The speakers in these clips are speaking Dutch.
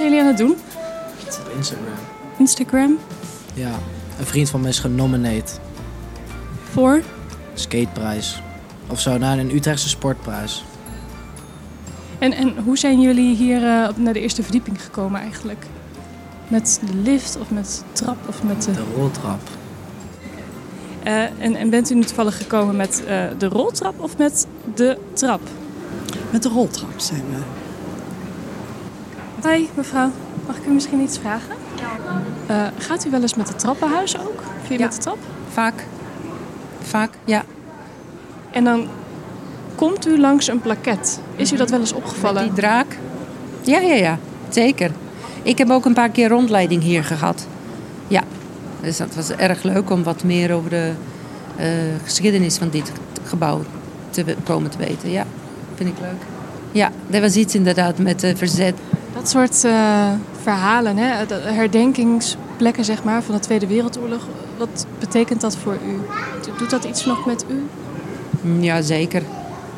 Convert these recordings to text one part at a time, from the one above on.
zijn jullie aan het doen? Op Instagram. Instagram? Ja, een vriend van mij is genomineerd. Voor? Skateprijs. Of zo, naar een Utrechtse sportprijs. En, en hoe zijn jullie hier eh, op- naar de eerste verdieping gekomen eigenlijk? Met de lift of met de trap of met de... De roltrap. Eh, en, en bent u nu toevallig gekomen met eh, de roltrap of met de trap? Met de roltrap zijn we. Hoi mevrouw, mag ik u misschien iets vragen? Eh, gaat u wel eens met de trappenhuis ook? Via Ja. met de trap? Vaak. Vaak, ja. En dan komt u langs een plaket. Is u dat wel eens opgevallen? Die draak. Ja, ja, ja. Zeker. Ik heb ook een paar keer rondleiding hier gehad. Ja. Dus dat was erg leuk om wat meer over de eh, geschiedenis van dit gebouw te komen te weten. Ja, vind ik leuk. Ja, er was iets inderdaad met eh, verzet. Dat soort eh, verhalen, hè? de herdenkingsplekken zeg maar, van de Tweede Wereldoorlog. Wat betekent dat voor u? Do- Doet dat iets nog met u? Mm, Ja, zeker.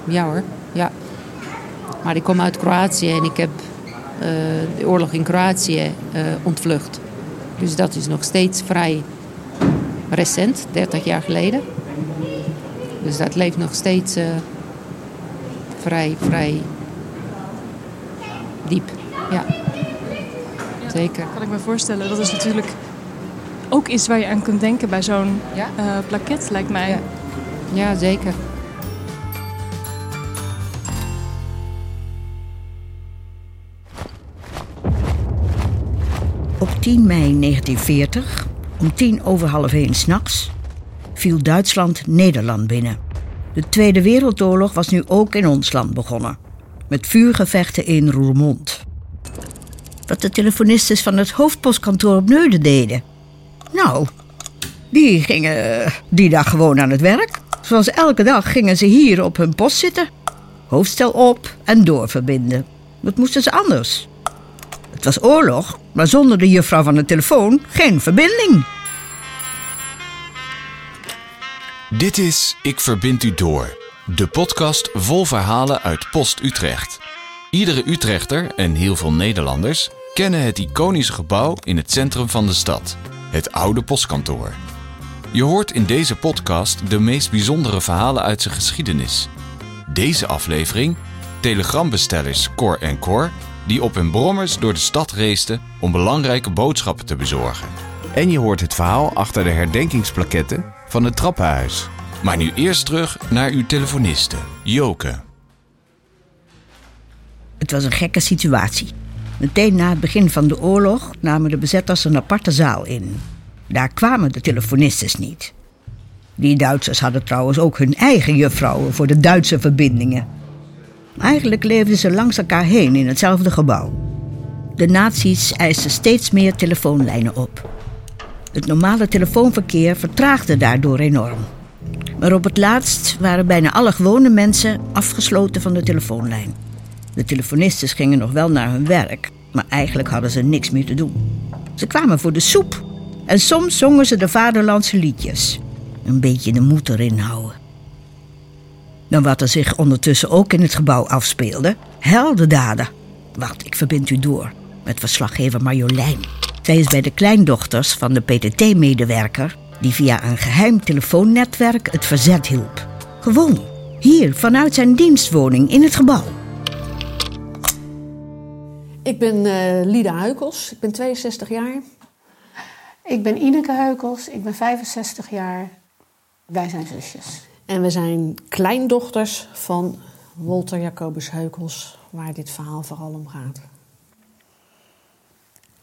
Ja hoor, ja. Maar ik kom uit Kroatië en ik heb eh, de oorlog in Kroatië eh, ontvlucht. Dus dat is nog steeds vrij recent, 30 jaar geleden. Dus dat leeft nog steeds vrij, vrij. Ja, zeker. Kan ik me voorstellen. Dat is natuurlijk ook iets waar je aan kunt denken bij zo'n Ja? eh plaket, lijkt mij. Ja. Ja, zeker. Op 10 mei 1940, om tien over half één s'nachts, viel Duitsland Nederland binnen. De Tweede Wereldoorlog was nu ook in ons land begonnen, met vuurgevechten in Roermond. Wat de telefonistes van het hoofdpostkantoor op Neuden deden? Nou, die gingen eh, die dag gewoon aan het werk. Zoals elke dag gingen ze hier op hun post zitten. Hoofdstel op en doorverbinden. Wat moesten ze anders? Het was oorlog, maar zonder de juffrouw van de telefoon geen verbinding. Dit is Ik Verbind U Door, de podcast vol verhalen uit Post Utrecht. Iedere Utrechter en heel veel Nederlanders kennen het iconische gebouw in het centrum van de stad, het oude postkantoor. Je hoort in deze podcast de meest bijzondere verhalen uit zijn geschiedenis. Deze aflevering telegrambestellers Cor en Cor die op hun brommers door de stad reisden om belangrijke boodschappen te bezorgen. En je hoort het verhaal achter de herdenkingsplaketten van het trappenhuis. Maar nu eerst terug naar uw telefoniste, Joke. Het was een gekke situatie. Meteen na het begin van de oorlog namen de bezetters een aparte zaal in. Daar kwamen de telefonistes niet. Die Duitsers hadden trouwens ook hun eigen juffrouwen voor de Duitse verbindingen. Eigenlijk leefden ze langs elkaar heen in hetzelfde gebouw. De nazi's eisten steeds meer telefoonlijnen op. Het normale telefoonverkeer vertraagde daardoor enorm. Maar op het laatst waren bijna alle gewone mensen afgesloten van de telefoonlijn. De telefonistes gingen nog wel naar hun werk, maar eigenlijk hadden ze niks meer te doen. Ze kwamen voor de soep en soms zongen ze de vaderlandse liedjes. Een beetje de moed erin houden. Dan wat er zich ondertussen ook in het gebouw afspeelde, heldendaden. Wacht, ik verbind u door met verslaggever Marjolein. Zij is bij de kleindochters van de PTT-medewerker die via een geheim telefoonnetwerk het verzet hielp. Gewoon, hier vanuit zijn dienstwoning in het gebouw. Ik ben eh Lida Huikels, ik ben 62 jaar. Ik ben Ineke Heukels, ik ben 65 jaar. Wij zijn zusjes. En we zijn kleindochters van Wolter Jacobus Heukels, waar dit verhaal vooral om gaat.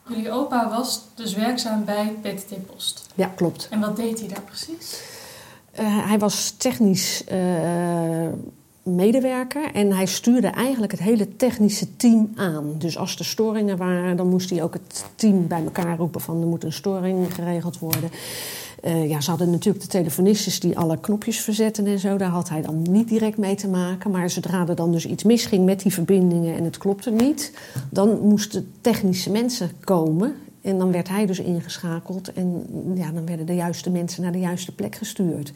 Jullie opa was dus werkzaam bij PTT Post. Ja, klopt. En wat deed hij daar precies? Eh, hij was technisch eh, medewerker en hij stuurde eigenlijk het hele technische team aan. Dus als er storingen waren, dan moest hij ook het team bij elkaar roepen van er moet een storing geregeld worden. Eh, ja, ze hadden natuurlijk de telefonistes die alle knopjes verzetten en zo. Daar had hij dan niet direct mee te maken. Maar zodra er dan dus iets misging met die verbindingen en het klopte niet, dan moesten technische mensen komen. En dan werd hij dus ingeschakeld en ja, dan werden de juiste mensen naar de juiste plek gestuurd.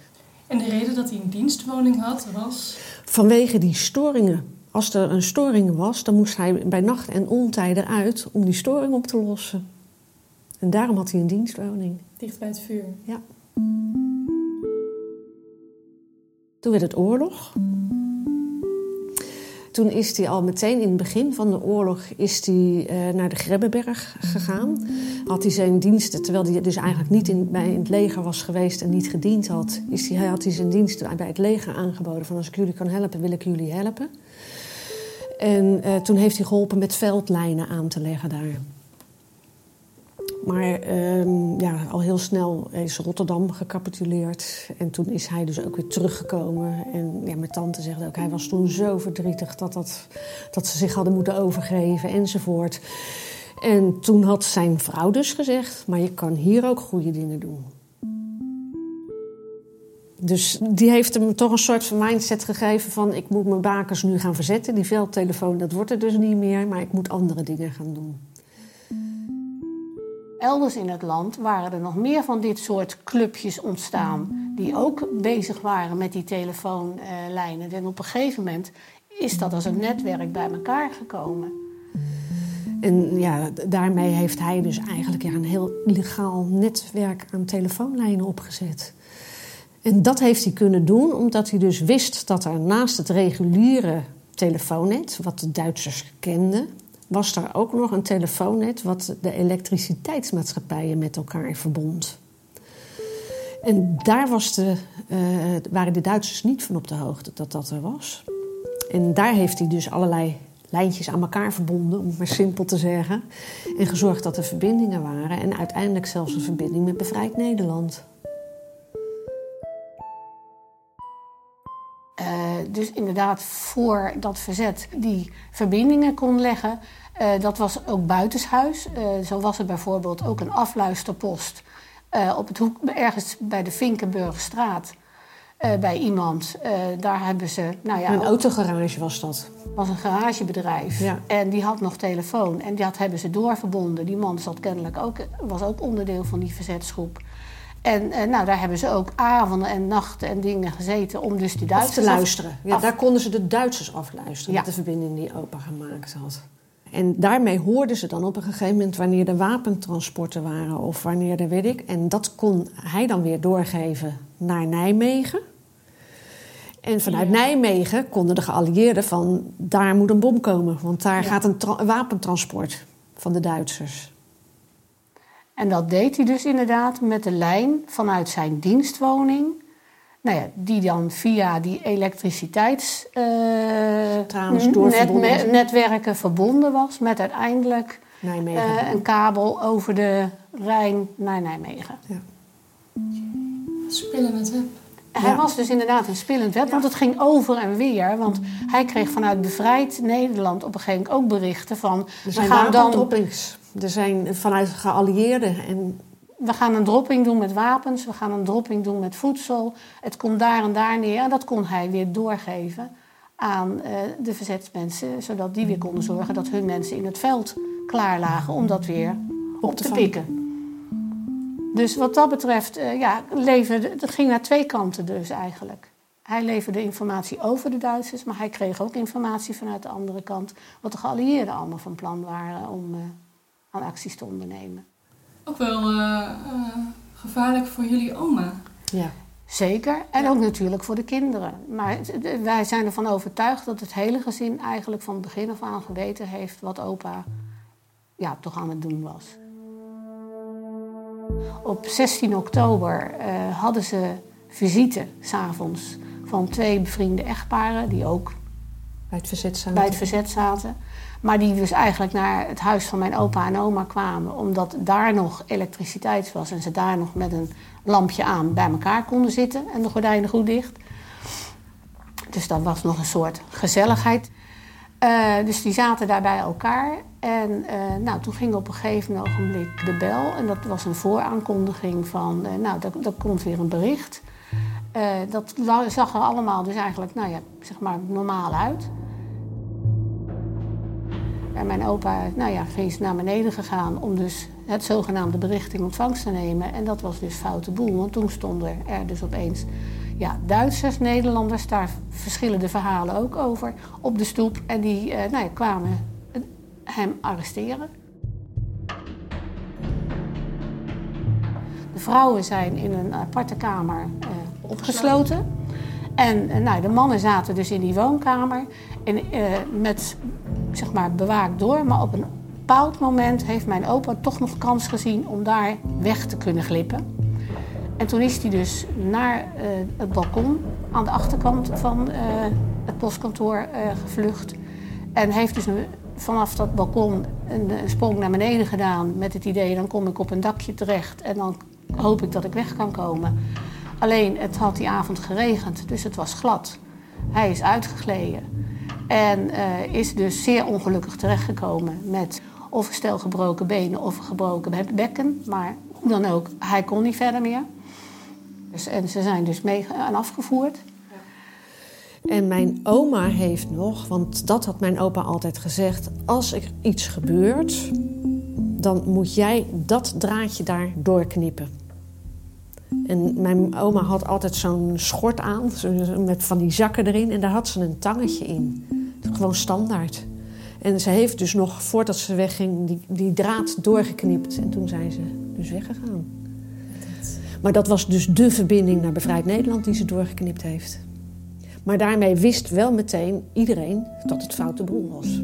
En de reden dat hij een dienstwoning had was... Vanwege die storingen als er een storing was, dan moest hij bij nacht en ontijd eruit om die storing op te lossen. En daarom had hij een dienstwoning. Dicht bij het vuur. Ja. Toen werd het oorlog. Toen is hij al meteen in het begin van de oorlog is hij, uh, naar de Grebbeberg gegaan. Had hij zijn diensten, terwijl hij dus eigenlijk niet in, bij in het leger was geweest en niet gediend had, is hij, had hij zijn diensten bij het leger aangeboden. Van als ik jullie kan helpen, wil ik jullie helpen. En uh, toen heeft hij geholpen met veldlijnen aan te leggen daar. Maar uh, ja, al heel snel is Rotterdam gecapituleerd. En toen is hij dus ook weer teruggekomen. En ja, mijn tante zegt ook, hij was toen zo verdrietig dat, dat, dat ze zich hadden moeten overgeven enzovoort. En toen had zijn vrouw dus gezegd, maar je kan hier ook goede dingen doen. Dus die heeft hem toch een soort van mindset gegeven van... ik moet mijn bakers nu gaan verzetten. Die veldtelefoon, dat wordt er dus niet meer. Maar ik moet andere dingen gaan doen. Elders in het land waren er nog meer van dit soort clubjes ontstaan... die ook bezig waren met die telefoonlijnen. En op een gegeven moment is dat als een netwerk bij elkaar gekomen. En ja, daarmee heeft hij dus eigenlijk een heel illegaal netwerk aan telefoonlijnen opgezet. En dat heeft hij kunnen doen omdat hij dus wist dat er naast het reguliere telefoonnet, wat de Duitsers kenden, was er ook nog een telefoonnet wat de elektriciteitsmaatschappijen met elkaar verbond. En daar was de, uh, waren de Duitsers niet van op de hoogte dat dat er was. En daar heeft hij dus allerlei lijntjes aan elkaar verbonden, om het maar simpel te zeggen. En gezorgd dat er verbindingen waren. En uiteindelijk zelfs een verbinding met Bevrijd Nederland. Uh, dus inderdaad voor dat verzet die verbindingen kon leggen. Uh, dat was ook buitenshuis. Uh, zo was er bijvoorbeeld ook een afluisterpost op het hoek, ergens bij de Vinkenburgstraat. bij iemand. daar hebben ze. Nou ja, een autogarage was dat. was een garagebedrijf. Ja. En die had nog telefoon. En dat hebben ze doorverbonden. Die man zat kennelijk ook, was ook onderdeel van die verzetsgroep. En nou, daar hebben ze ook avonden en nachten en dingen gezeten om dus die Duitsers... Af te luisteren. Ja, daar konden ze de Duitsers afluisteren ja. met de verbinding die opa gemaakt had. En daarmee hoorden ze dan op een gegeven moment wanneer er wapentransporten waren of wanneer er weet ik. En dat kon hij dan weer doorgeven naar Nijmegen. En vanuit ja. Nijmegen konden de geallieerden van daar moet een bom komen, want daar ja. gaat een, een wapentransport van de Duitsers. En dat deed hij dus inderdaad met de lijn vanuit zijn dienstwoning. Nou ja, die dan via die elektriciteits... Uh, net, netwerken verbonden was met uiteindelijk uh, een kabel over de Rijn naar Nijmegen. Ja. Spillend web. Hij ja. was dus inderdaad een spillend web, ja. want het ging over en weer. Want hij kreeg vanuit Bevrijd Nederland op een gegeven moment ook berichten van... Er zijn we gaan dan er zijn vanuit geallieerden. En... We gaan een dropping doen met wapens, we gaan een dropping doen met voedsel. Het komt daar en daar neer. En dat kon hij weer doorgeven aan uh, de verzetsmensen, zodat die weer konden zorgen dat hun mensen in het veld klaar lagen om dat weer op, op te, te pikken. Dus wat dat betreft, uh, ja, leverde, het ging naar twee kanten dus eigenlijk. Hij leverde informatie over de Duitsers, maar hij kreeg ook informatie vanuit de andere kant. Wat de geallieerden allemaal van plan waren om uh, aan acties te ondernemen. Ook wel uh, uh, gevaarlijk voor jullie oma. Ja. Zeker. En ja. ook natuurlijk voor de kinderen. Maar wij zijn ervan overtuigd dat het hele gezin eigenlijk van het begin af aan geweten heeft wat opa ja, toch aan het doen was. Op 16 oktober uh, hadden ze visite s'avonds van twee bevriende echtparen die ook bij het verzet zaten. Bij het verzet zaten. Maar die dus eigenlijk naar het huis van mijn opa en oma kwamen, omdat daar nog elektriciteit was en ze daar nog met een lampje aan bij elkaar konden zitten en de gordijnen goed dicht. Dus dat was nog een soort gezelligheid. Uh, dus die zaten daar bij elkaar. En uh, nou, toen ging op een gegeven ogenblik de bel. En dat was een vooraankondiging van, uh, nou, er komt weer een bericht. dat zag er allemaal dus eigenlijk, nou ja, zeg maar normaal uit. En mijn opa nou ja, is naar beneden gegaan om dus het zogenaamde bericht in ontvangst te nemen. En dat was dus foute boel, want toen stonden er dus opeens ja, Duitsers, Nederlanders, daar verschillen de verhalen ook over, op de stoep. En die uh, nou ja, kwamen hem arresteren. De vrouwen zijn in een aparte kamer uh, opgesloten. En uh, nou, de mannen zaten dus in die woonkamer en, met, zeg maar, bewaakt door. Maar op een bepaald moment heeft mijn opa toch nog kans gezien om daar weg te kunnen glippen. En toen is hij dus naar uh, het balkon aan de achterkant van uh, het postkantoor uh, gevlucht. En heeft dus vanaf dat balkon een, een, sprong naar beneden gedaan met het idee... dan kom ik op een dakje terecht en dan hoop ik dat ik weg kan komen. Alleen het had die avond geregend, dus het was glad. Hij is uitgegleden en is dus zeer ongelukkig terechtgekomen met of een stel gebroken benen of een gebroken bekken. Maar hoe dan ook, hij kon niet verder meer. Dus, en ze zijn dus mee en afgevoerd. En mijn oma heeft nog, want dat had mijn opa altijd gezegd: als er iets gebeurt, dan moet jij dat draadje daar doorknippen. En mijn oma had altijd zo'n schort aan, met van die zakken erin, en daar had ze een tangetje in. Gewoon standaard. En ze heeft dus nog, voordat ze wegging, die, die draad doorgeknipt. En toen zijn ze dus weggegaan. Maar dat was dus de verbinding naar Bevrijd Nederland die ze doorgeknipt heeft. Maar daarmee wist wel meteen iedereen dat het foute boel was.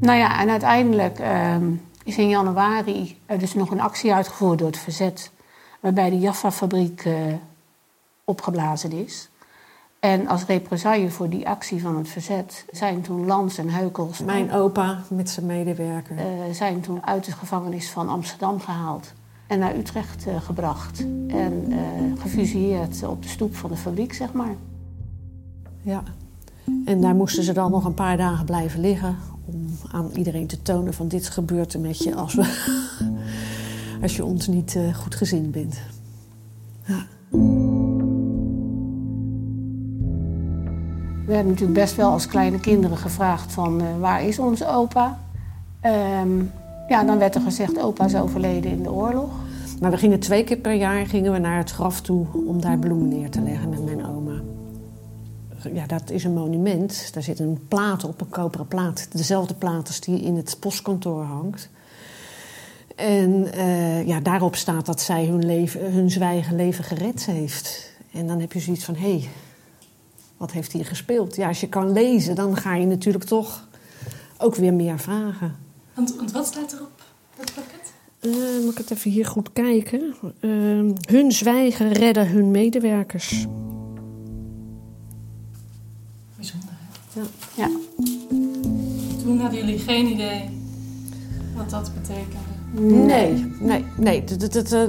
Nou ja, en uiteindelijk uh, is in januari er dus nog een actie uitgevoerd door het verzet. Waarbij de Jaffa-fabriek uh, opgeblazen is. En als represaille voor die actie van het verzet zijn toen Lans en Heukels... Mijn opa met zijn medewerker. Uh, zijn toen uit de gevangenis van Amsterdam gehaald en naar Utrecht uh, gebracht. En gefusilleerd op de stoep van de fabriek, zeg maar. Ja, en daar moesten ze dan nog een paar dagen blijven liggen... om aan iedereen te tonen van dit gebeurt er met je als, we, als je ons niet goed gezind bent. Ja. We werden natuurlijk best wel als kleine kinderen gevraagd van uh, waar is onze opa? Um, ja, dan werd er gezegd opa is overleden in de oorlog. Maar we gingen twee keer per jaar gingen we naar het graf toe om daar bloemen neer te leggen met mijn oma. Ja, dat is een monument. Daar zit een plaat op, een koperen plaat. Dezelfde plaat als die in het postkantoor hangt. En uh, ja, daarop staat dat zij hun, leven, hun zwijgen leven gered heeft. En dan heb je zoiets van, hé, hey, wat heeft hier gespeeld? Ja, als je kan lezen, dan ga je natuurlijk toch ook weer meer vragen. Want, want wat staat er op dat pakket? Uh, moet ik het even hier goed kijken? Uh, hun zwijgen redden hun medewerkers. Bijzonder, hè? Ja. ja. Toen hadden jullie geen idee wat dat betekende? Nee, nee, nee.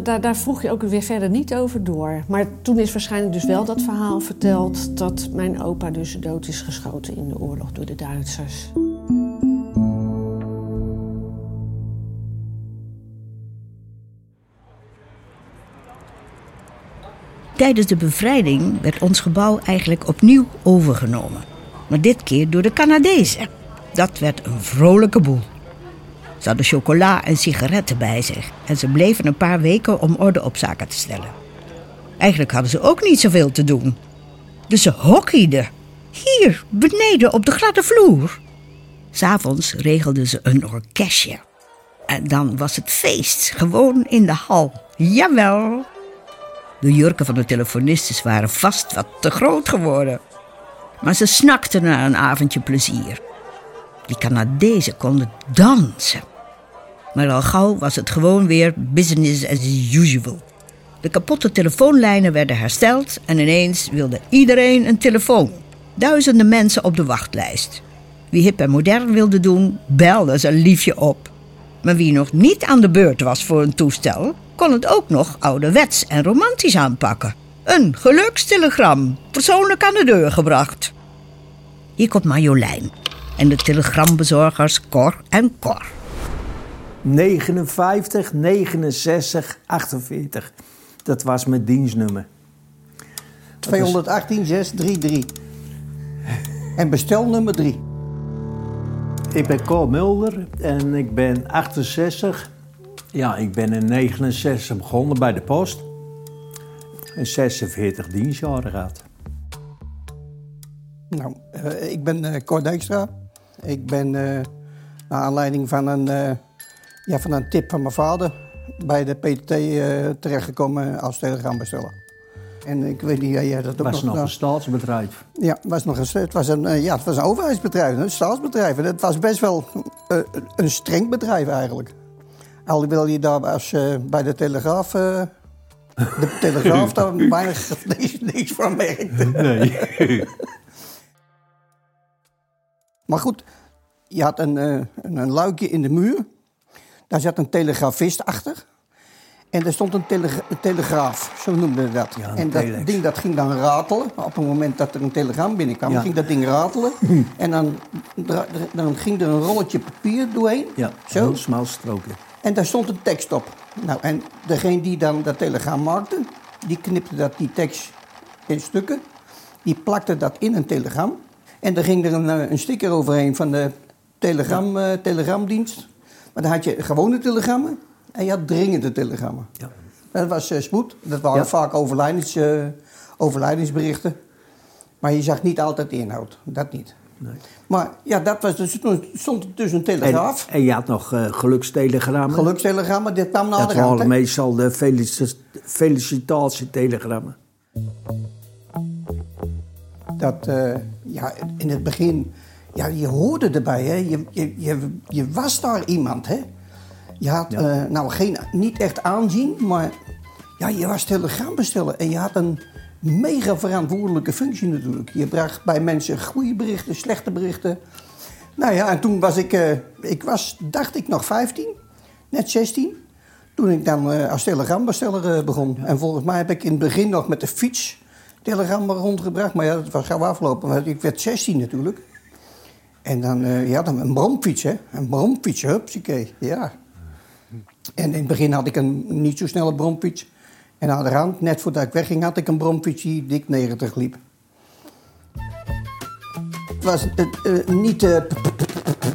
Daar, daar vroeg je ook weer verder niet over door. Maar toen is waarschijnlijk dus wel dat verhaal verteld... dat mijn opa dus dood is geschoten in de oorlog door de Duitsers. Tijdens de bevrijding werd ons gebouw eigenlijk opnieuw overgenomen. Maar dit keer door de Canadezen. Dat werd een vrolijke boel. Ze hadden chocola en sigaretten bij zich en ze bleven een paar weken om orde op zaken te stellen. Eigenlijk hadden ze ook niet zoveel te doen. Dus ze hockeyden. Hier, beneden op de gladde vloer. S'avonds regelden ze een orkestje. En dan was het feest, gewoon in de hal. Jawel. De jurken van de telefonistes waren vast wat te groot geworden. Maar ze snakten naar een avondje plezier. Die Canadezen konden dansen. Maar al gauw was het gewoon weer business as usual. De kapotte telefoonlijnen werden hersteld en ineens wilde iedereen een telefoon. Duizenden mensen op de wachtlijst. Wie hip en modern wilde doen, belde zijn liefje op. Maar wie nog niet aan de beurt was voor een toestel, kon het ook nog ouderwets en romantisch aanpakken. Een gelukstelegram, persoonlijk aan de deur gebracht. Hier komt Marjolein en de telegrambezorgers Cor en Cor. 59, 69, 48. Dat was mijn dienstnummer. 218 633. En bestel nummer 3. Ik ben Cor Mulder en ik ben 68. Ja, ik ben in 69 begonnen bij de post. En 46 dienstjaren gehad. Nou, eh, ik ben eh Cor Dijkstra. Ik ben eh, naar aanleiding van een, ja, van een tip van mijn vader bij de PTT eh, terechtgekomen als telegraambesteller. En ik weet niet, ja, jij dat Het ook was nog een staatsbedrijf. Ja, het was nog een, het was een, eh, ja, het was een overheidsbedrijf, een staatsbedrijf. En het was best wel eh, een streng bedrijf eigenlijk. Alhoewel je daar als, eh, bij de Telegraaf... de Telegraaf daar weinig niks, niks van merkte. Nee. Maar goed, je had een, een, een luikje in de muur. Daar zat een telegrafist achter. En daar stond een, tele- een telegraaf, zo noemden we dat. Ja, en dat telex. ding dat ging dan ratelen. Op het moment dat er een telegram binnenkwam, Ja. ging dat ding ratelen. en dan, dan ging er een rolletje papier doorheen. Ja, Zo. heel smal stroken. En daar stond een tekst op. Nou, en degene die dan dat telegram maakte, die knipte dat, die tekst in stukken. Die plakte dat in een telegram. En er ging er een, eh, een sticker overheen van de telegram, eh, telegramdienst. Maar dan had je gewone telegrammen en je had dringende telegrammen. Ja. Dat was eh, spoed. Dat waren Ja. vaak overlijdens, eh, overlijdensberichten. Maar je zag niet altijd de inhoud. Dat niet. Nee. Maar ja, dat was dus, toen stond er dus een En, telegraaf. en je had nog eh gelukstelegrammen. Gelukstelegrammen, dit kwam naar Dat de rand. waren meestal de felici- felicitatietelegammen. dat ja, in het begin, ja, je hoorde erbij, hè? Je, je, je, je was daar iemand. Hè? Je had Ja. eh, nou geen, niet echt aanzien, maar ja, je was telegraambesteller en je had een mega verantwoordelijke functie natuurlijk. Je bracht bij mensen goede berichten, slechte berichten. Nou ja, en toen was ik, eh, ik was, dacht ik, nog 15, net 16. Toen ik dan eh, als telegraamбesteller eh, begon. En volgens mij heb ik in het begin nog met de fiets telegrammen rondgebracht. Maar ja, dat was gauw afgelopen. Want ik werd 16 natuurlijk. En dan, eh ja, dan een bromfiets, hè. Een bromfiets, hupsakee, ja. En in het begin had ik een niet zo snelle bromfiets. En aan de rand, net voordat ik wegging, had ik een bromfiets die dik 90 liep. Het was eh, eh, niet... eh,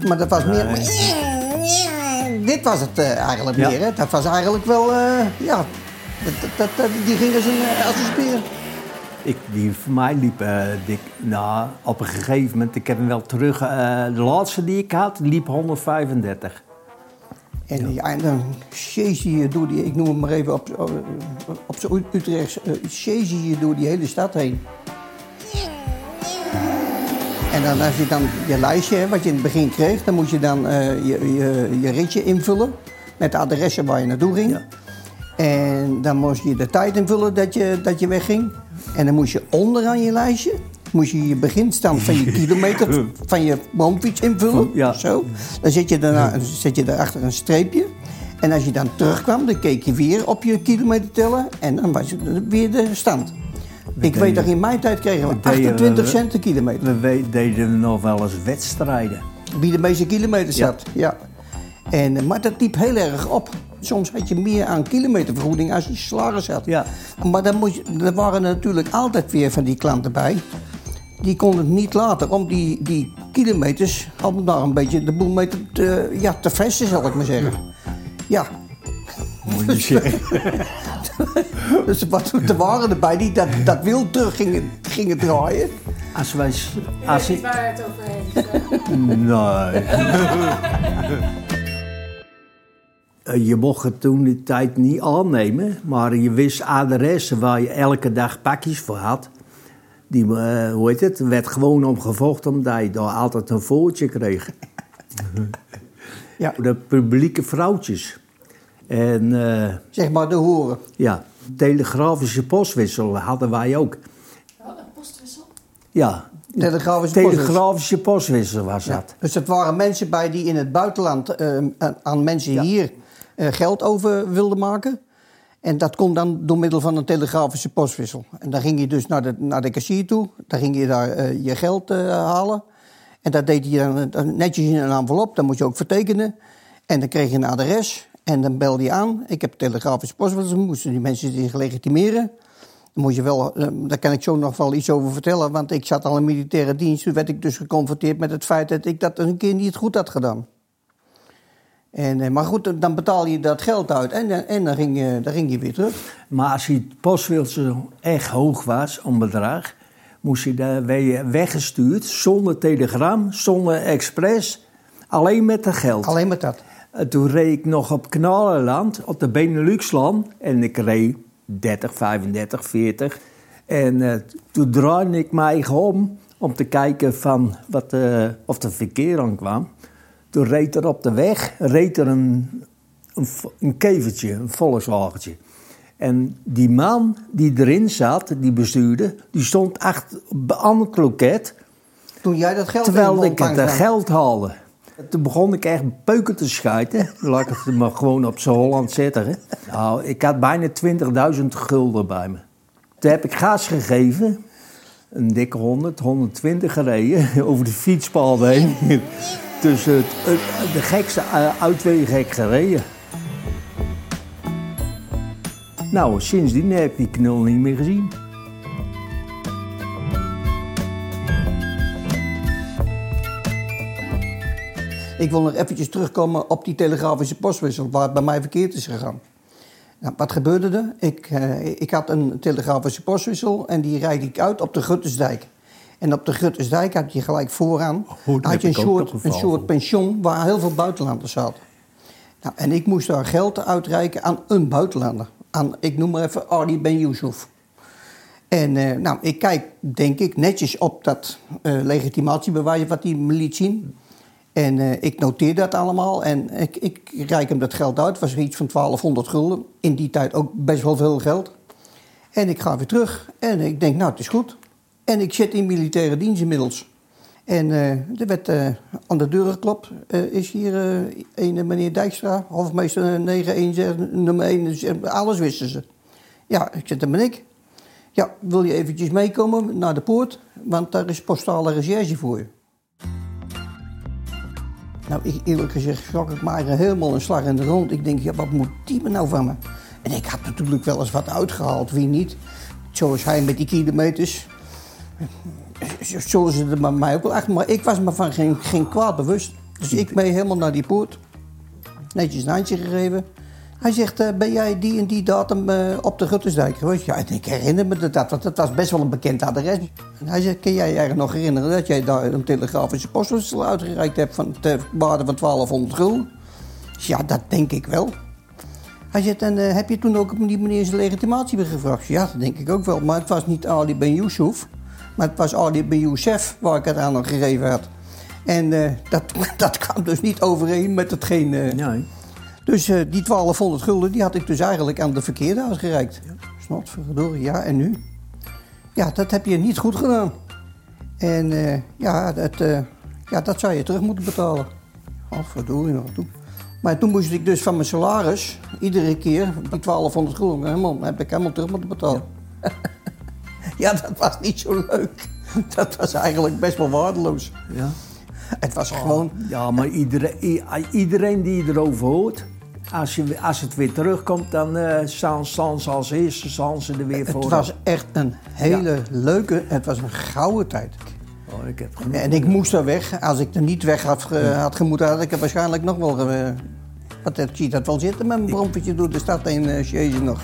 maar dat was meer... Dit was het eh, eigenlijk Ja. meer, hè. Dat was eigenlijk wel, eh, ja... Dat, dat, dat- dat- die ging als een, eh, als een speer. Ik, die voor mij liep eh, dik, nou, op een gegeven moment, ik heb hem wel terug, eh, de laatste die ik had, liep 135. En, ja. dan chasse je door die, ik noem het maar even op, op, op zo'n Utrechts, uh, chasse je door die hele stad heen. En dan als je dan je lijstje, hè, wat je in het begin kreeg, dan moet je dan eh, je, je, je ritje invullen met de adressen waar je naartoe ging. Ja. En dan moest je de tijd invullen dat je, dat je wegging. En dan moest je onderaan je lijstje, moest je je beginstand van je kilometer van je bromfiets invullen. Ja. Zo. Dan zet je, daarna, zet je daarachter een streepje. En als je dan terugkwam, dan keek je weer op je kilometerteller. En dan was het weer de stand. Ik weet nog, in mijn tijd kregen we We deden- 28 we- cent een kilometer. We we- deden nog wel eens wedstrijden. Wie de meeste kilometers Ja. had. Ja. En, eh, maar dat liep heel erg op. Soms had je meer aan kilometervergoeding als je salaris had. Ja. Maar dan moest je, er waren natuurlijk altijd weer van die klanten bij. Die konden het niet laten om die, die kilometers, om daar een beetje de boel mee te, te- ja, te vesten, zal ik maar zeggen. Ja. Moet je zeggen. Dus wat, er waren erbij die dat, dat wild terug gingen, gingen draaien. Als wij... Als ik, waar het over heeft. nee. Eh, Je mocht het toen die tijd niet aannemen, maar je wist adressen waar je elke dag pakjes voor had. Die, eh, hoe heet het, er werd gewoon om gevochten omdat je daar altijd een voortje kreeg. Ja. De publieke vrouwtjes. En eh, Zeg maar de horen. ja, telegrafische postwissel hadden wij ook. Een postwissel? Ja, Telegrafische postwissel. telegrafische postwissel was Ja. dat. Dus het waren mensen bij die in het buitenland aan- mensen hier geld over wilden maken. En dat kon dan door middel van een telegrafische postwissel. En dan ging je dus naar de, naar de kassier toe. Dan ging je daar eh, je geld eh, halen. En dat deed je dan eh, netjes in een envelop. Dan moest je ook vertekenen. En dan kreeg je een adres. En dan belde je aan. Ik heb telegrafische postwissel. Moesten die mensen zich legitimeren. Dan moet je wel, eh, daar kan ik zo nog wel iets over vertellen. Want ik zat al in militaire dienst. Toen werd ik dus geconfronteerd met het feit dat ik dat een keer niet goed had gedaan. En, eh, maar goed, dan betaal je dat geld uit en, eh, en dan, ging je, dan ging je weer terug. Maar als je postwilse echt hoog was, om bedrag, moest je daar weggestuurd zonder telegram, zonder express, alleen met het geld. Alleen met dat. En Toen reed ik nog op Knallenland, op de Beneluxland. En ik reed 30, 35, 40. En eh, toen draaide ik mij om, om te kijken van wat, eh, of er verkeer aan kwam. Toen reed er op de weg reed er een, een, een kevertje, een Volkswagentje. En die man die erin zat, die bestuurde, die stond achter aan het loket... Toen jij dat geld in Terwijl ik het geld haalde. Toen begon ik echt peuken te schuiten. Laat ik het maar gewoon op z'n Holland zetten. Hè. Nou, ik had bijna 20.000 gulden bij me. Toen heb ik gas gegeven. Een dikke 100, 120 gereden. Over de fietspaal heen. Tussen het, de gekste eh, uitwegen heb gereden. Nou, sindsdien heb ik die knul niet meer gezien. Ik wil nog eventjes terugkomen op die telegrafische postwissel, waar het bij mij verkeerd is gegaan. Nou, wat gebeurde er? Ik, eh, ik had een telegrafische postwissel en die rijd ik uit op de Guttesdijk. En op de Guttesdijk had je gelijk vooraan Oh, had je een soort, een soort pension waar heel veel buitenlanders zaten. Nou, en ik moest daar geld uitreiken aan een buitenlander. Aan, ik noem maar even Ali Ben Yusuf. En eh, nou, ik kijk, denk ik, netjes op dat eh, legitimatiebewijs wat hij me liet zien. En eh, ik noteer dat allemaal en ik, ik reik hem dat geld uit. Het was iets van 1200 gulden. In die tijd ook best wel veel geld. En ik ga weer terug en ik denk, nou, het is goed. En ik zit in militaire dienst inmiddels. En eh, er werd eh, aan de deur geklopt. Eh, is hier een meneer Dijkstra, hofmeester 916, nummer 1. Dus, alles wisten ze. Ja, ik zeg, dat ben ik. Ja, wil je eventjes meekomen naar de poort? Want daar is postale recherche voor je. Nou, ik, eerlijk gezegd schrok ik maar helemaal een slag in de grond. Ik denk, ja, wat moet die me nou van me? En ik had natuurlijk wel eens wat uitgehaald, wie niet? Zoals hij met die kilometers. Zullen ze er bij mij ook wel achter. Maar ik was me van geen, geen kwaad bewust. Dus ik mee helemaal naar die poort. Netjes een handje gegeven. Hij zegt, eh, ben jij die en die datum eh, op de Guttersdijk geweest? Ja, ik herinner me dat, want het was best wel een bekend adres. En hij zegt, kun jij je nog herinneren dat jij daar een telegrafische postwissel uitgereikt hebt van de waarde van 1200 gulden? Zeg, Ja, dat denk ik wel. Hij zegt, en eh, heb je toen ook op die manier zijn legitimatie gevraagd? Ja, dat denk ik ook wel. Maar het was niet Ali Ben Yusuf, maar het was Ali Ben Youssef waar ik het aan had gegeven had. En eh, dat, dat kwam dus niet overeen met hetgeen... eh, Nee. dus eh, die 1200 gulden die had ik dus eigenlijk aan de verkeerde uitgereikt. Ja. Snot, verdorie, ja, en nu? Ja, dat heb je niet goed gedaan. En ja, dat, ja, dat zou je terug moeten betalen. Oh, verdorie nog toe. Maar toen moest ik dus van mijn salaris, iedere keer, die 1200 gulden, helemaal, heb ik helemaal terug moeten betalen. Ja. dat was niet zo leuk. Dat was eigenlijk best wel waardeloos. Ja. Het was gewoon... Ja, maar iedereen, iedereen die erover hoort, als, je, als het weer terugkomt, dan eh staan, staan ze als eerste staan ze er weer voor. Het was echt een hele leuke, het was een gouden tijd. Oh, ik heb genoeg. En ik moest er weg. Als ik er niet weg had, ge- had gemoeten, had ik er waarschijnlijk nog wel... ge- Wat dat zie je dat wel zitten met mijn brompertje door de stad heen, uh, jezus nog.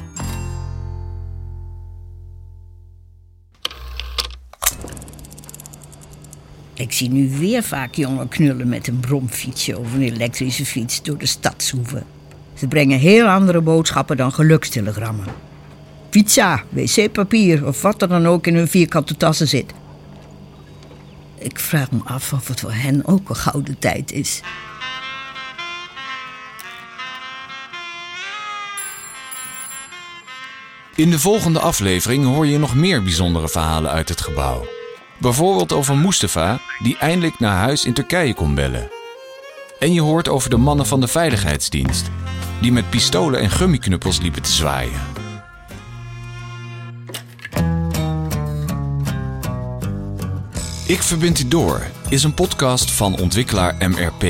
Ik zie nu weer vaak jonge knullen met een bromfietsje of een elektrische fiets door de stad zoeven. Ze brengen heel andere boodschappen dan gelukstelegrammen. Pizza, wc-papier of wat er dan ook in hun vierkante tassen zit. Ik vraag me af of het voor hen ook een gouden tijd is. In de volgende aflevering hoor je nog meer bijzondere verhalen uit het gebouw. Bijvoorbeeld over Mustafa, die eindelijk naar huis in Turkije kon bellen. En je hoort over de mannen van de Veiligheidsdienst, die met pistolen en gummiknuppels liepen te zwaaien. Ik Verbind U Door is een podcast van ontwikkelaar MRP.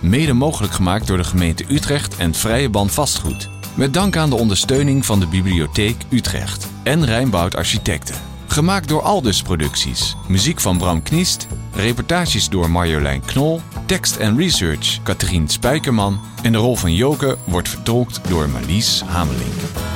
Mede mogelijk gemaakt door de gemeente Utrecht en Vrije Band Vastgoed. Met dank aan de ondersteuning van de Bibliotheek Utrecht en Rijnboud Architecten. Gemaakt door Aldus Producties. Muziek van Bram Kniest. Reportages door Marjolein Knol. Tekst en research Katrien Spijkerman. En de rol van Joke wordt vertolkt door Marlies Hamelink.